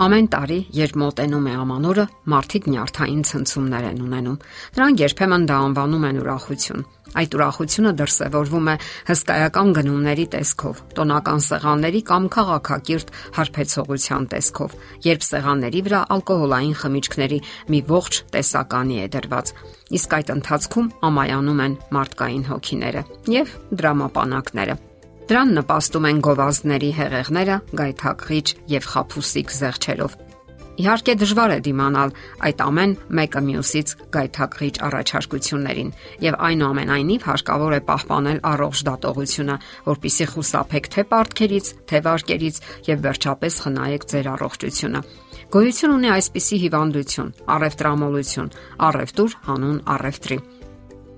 Ամեն տարի, երբ մոտենում է ամանորը, մարդիկ նյարդային ցնցումներ են ունենում։ Նրանք երբեմն դա անվանում են ուրախություն։ Այդ ուրախությունը դրսևորվում է հսկայական գնումների տեսքով, տոնական սեղանների կամ քաղաքակիրթ հարբեցողության տեսքով, երբ սեղանների վրա ալկոհոլային խմիչքների մի ողջ տեսականի է դրված։ Իսկ այդ ընթացքում ամայանում են մարդկային հոգիները եւ դրամապանակները։ Դրան նպաստում են գովազդների հեղեղները, գայթակղիչ եւ խափուսիկ զեղչերով։ Իհարկե դժվար է դիմանալ այդ ամեն մեկը մյուսից գայթակղիչ առաջարկություններին եւ այնուամենայնիվ հարկավոր է պահպանել առողջ դատողությունը, որpիսի խուսափեք թե պարտքերից, թե վարկերից եւ վերջապես խնայեք ձեր առողջությունը։ Գոյություն ունի այսպիսի հիվանդություն՝ առևտրամոլություն, առևտուր հանուն առևտրի։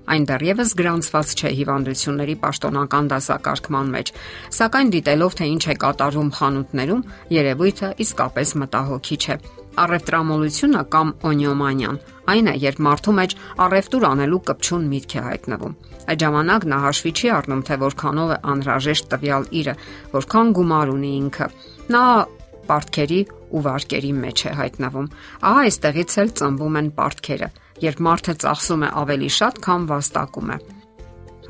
Այն դեռևս գրանցված չէ հիվանդությունների պաշտոնական դասակարգման մեջ, սակայն դիտելով թե ինչ է կատարվում խանութներում, երևույթը իսկապես մտահոգիչ է։ Առևտրամոլությունը կամ օնյոմանիան այն է, երբ մարդու մեջ առևտուր անելու կպչուն միտք է հայտնվում։ Այդ ժամանակ նա հաշվի չի առնում, թե որքանով է անհրաժեշտ տվյալ իրը, որքան գումար ունի ինքը։ Նա պարտքերի ու վարկերի մեջ է հայտնվում։ Ահա այստեղից էլ ծնվում են պարտքերը երբ մարդը ծախսում է ավելի շատ, քան վաստակում է։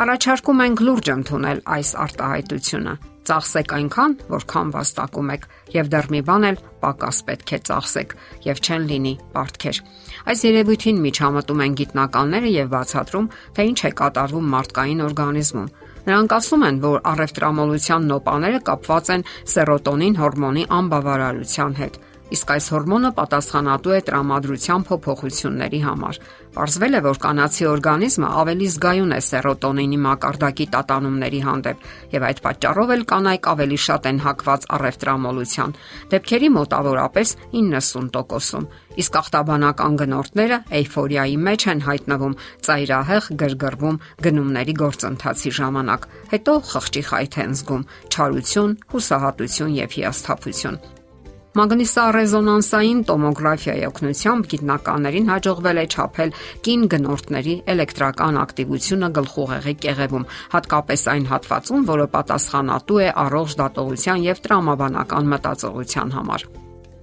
Առաջարկում ենք լուրջ ընդունել այս արտահայտությունը։ Ծախսեք այնքան, որքան վաստակում եք, եւ դեռ մի բան էլ պակաս պետք է ծախսեք եւ չեն լինի պարտքեր։ Այս երևույթին միջամտում են գիտնականները եւ բացատրում, թե ինչ է կատարվում մարդկային օրգանիզմում։ Նրանք ասում են, որ առևտրամոլության նոպաները կապված են սերոտոնին հորմոնի անբավարարության հետ իսկ այս հորմոնը պատասխանատու է տրամադրության փոփոխությունների համար։ Պարզվել է, որ կանացի օրգանիզմը ավելի զգայուն է սերոտոնինի մակարդակի տատանումների հանդեպ, եւ այդ պատճառով էլ կանայք ավելի շատ են հակված առևտրամոլության։ Դեպքերի մոտավորապես 90%-ում։ Իսկ ախտաբանական գնորդները էйֆորիայի մեջ են հայտնվում, ծայրահեղ գրգռվում գնումների գործընթացի ժամանակ։ Հետո խղճի խայթ են զգում, չարություն, հուսահատություն եւ հիասթափություն։ Մագնիսառեզոնանսային տոմոգրաֆիայի օգնությամբ գիտնականներին հաջողվել է չափել կին գնորդների էլեկտրական ակտիվությունը գլխուղեղի կեղևում, հատկապես այն հատվածում, որը պատասխանատու է առողջ դատողության եւ տրամաբանական մտածողության համար։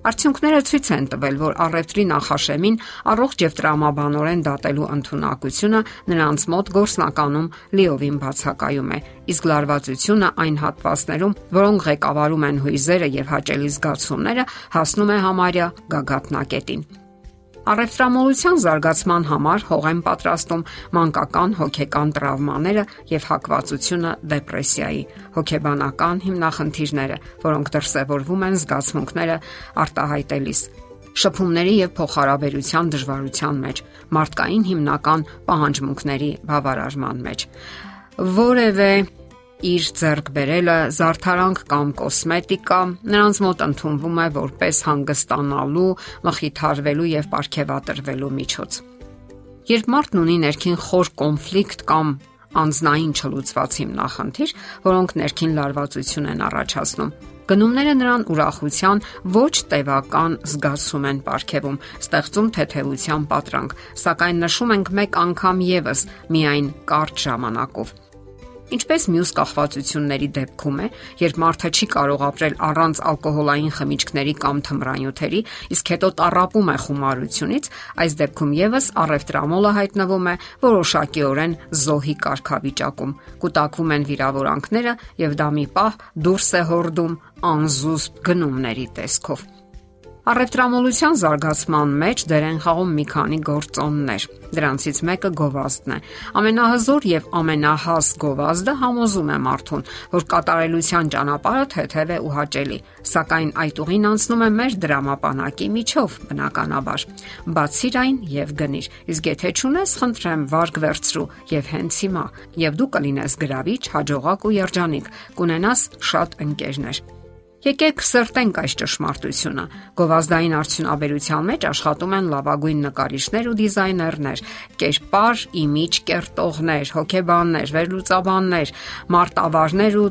Արդյունքները ցույց են տվել, որ առևտրի նախաշեմին առողջ եւ տրամաբանորեն դատելու ընտունակությունը նրանց մոտ գործնականում լիովին բացակայում է, իսկ լարվածությունը այն հատվածներում, որոնք ղեկավարում են հույզերը եւ հաճելի զգացումները, հասնում է համարյա գագաթնակետին։ Առևտրամոլության զարգացման համար հող են պատրաստում մանկական հոգեկան տրավմաները եւ հակվածությունը դեպրեսիայի, հոգեբանական հիմնախնդիրները, որոնք դրսևորվում են զգացմունքները արտահայտելիս շփումների եւ փոխհարաբերության դժվարության մեջ, մարդկային հիմնական պահանջմունքների բավարարման մեջ։ Որևէ իր ձեռք բերելը զարդարանք կամ կոսմետիկա նրանց մոտ ընդունվում է որպես հանգստանալու, մխիթարվելու եւ ապարքեվատրվելու միջոց։ Երբ մարդն ունի ներքին խոր կոնֆլիկտ կամ անznային չլուծված հիմնախնդիր, որոնք ներքին լարվածություն են առաջացնում, Գնումները նրան ուրախության ոչ տևական զգացում են ապարգևում, ստեղծում թեթևության պատրանք, սակայն նշում ենք մեկ անգամ եւս միայն կարճ ժամանակով։ Ինչպես մյուս կախվածությունների դեպքում է, երբ մարդը չի կարող ապրել առանց ալկոհոլային խմիչքների կամ թմրանյութերի, իսկ հետո տարապում է խումարությունից, այս դեպքում եւս առևտրամոլը հայտնվում է որոշակիորեն զոհի կարգավիճակում։ Կուտակվում են վիրավորանքները եւ դա մի պահ դուրս է հորդում անզուսպ գնումների տեսքով։ Առևտրամոլության զարգացման մեջ դեր են խաղում մի քանի գործոններ։ Դրանցից մեկը գովազդն է։ Ամենահզոր եւ ամենահաս գովազդը համոզում է մարդուն, որ կատարելության ճանապարհը թեթև է ու հաճելի, սակայն այդ ուղին անցնում է մեր դրամապանակի միջով, բնականաբար։ Բացիր այն եւ գնիր։ Իսկ եթե ճունես, խնդրեմ, վարգ վերցրու եւ հենց հիմա, եւ դու կլինես գրավիչ, հաջողակ ու երջանիկ, կունենաս շատ ընկերներ։ Եկեք սրտենք այս ճշմարտությունը։ Գովազդային արդյունաբերության մեջ աշխատում են լավագույն նկարիչներ ու դիզայներներ, կերպար, իմիջ կերտողներ, հոգեբաններ, վերլուծաբաններ, մարտավարներ ու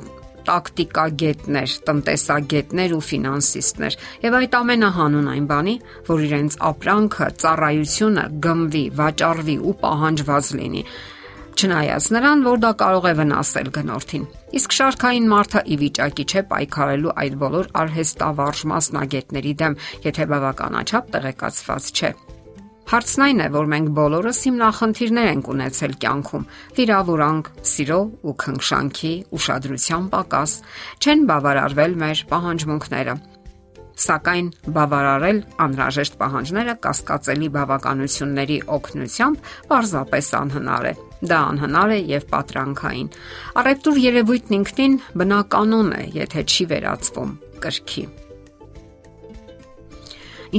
տակտիկագետներ, տնտեսագետներ ու ֆինանսիստներ։ Եվ այդ ամենը հանուն այն բանի, որ իրենց ապրանքը, ծառայությունը գմվի, վաճառվի ու պահանջված լինի Չնայած նրան, որ դա կարող է վնասել գնորդին։ Իսկ շարքային մարդը ի վիճակի չէ պայքարելու այդ բոլոր արհեստավարժ մասնագետների դեմ, եթե բավականաչափ տեղեկացված չէ։ Հարցն այն է, որ մենք բոլորս հիմնախնդիրներ ենք ունեցել կյանքում՝ վիրավորանք, սիրո ու քնքշանքի, ուշադրության պակաս, չեն բավարարվել մեր պահանջմունքները Սակայն բավարարել անհրաժեշտ պահանջները կասկածելի բավականությունների օգնությամբ պարզապես անհնար է։ Դա անհնար է եւ պատրանքային։ Առևտուր երևույթն ինքնին բնականon է, եթե չի վերածվում կրքի։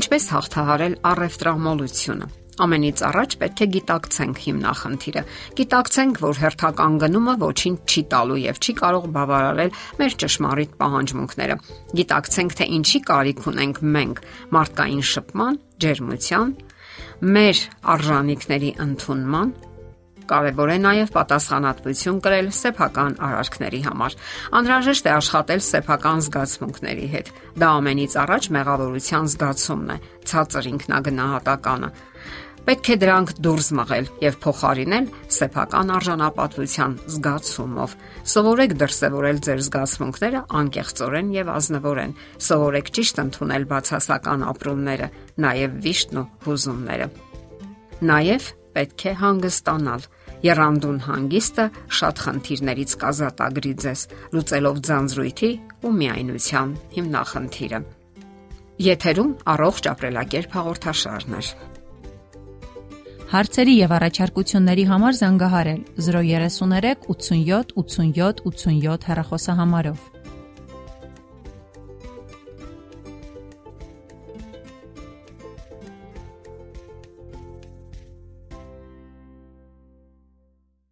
Ինչպես հաղթահարել առևտրամոլությունը։ Ամենից առաջ պետք է գիտակցենք հիմնախնդիրը։ Գիտակցենք, որ հերթական գնումը ոչինչ չի տալու եւ չի կարող բավարարել մեր ճշմարիտ պահանջմունքները։ Գիտակցենք, թե ինչի կարիք ունենք մենք՝ մարդկային շփման, ջերմության, մեր արժանինքների ընդունման, կարևոր է նաև պատասխանատվություն կրել սեփական արարքների համար։ Անհրաժեշտ է աշխատել սեփական զգացմունքների հետ։ Դա ամենից առաջ մեղավորության զգացումն է, ցածր ինքնագնահատականը։ Պետք է դրանք դուրս մղել եւ փոխարինել սեփական արժանապատվության զգացումով։ Սովորեք դրսևորել ձեր զգացմունքները անկեղծորեն եւ ազնվորեն։ Սովորեք ճիշտ ընդունել բացասական ապրումները, նաեւ վիշտն ու հուզումները։ Նաեւ պետք է հանգստանալ։ Երանդուն հանգիստը շատ խնդիրներից կազատագրի ձեզ, լուծելով ձանձրույթի ու միայնության հիմնախնդիրը։ Եթերում առողջ ապրելակերպ հաղորդաշարն է։ Հարցերի եւ առաջարկությունների համար զանգահարել 033 87 87 87 հեռախոսահամարով։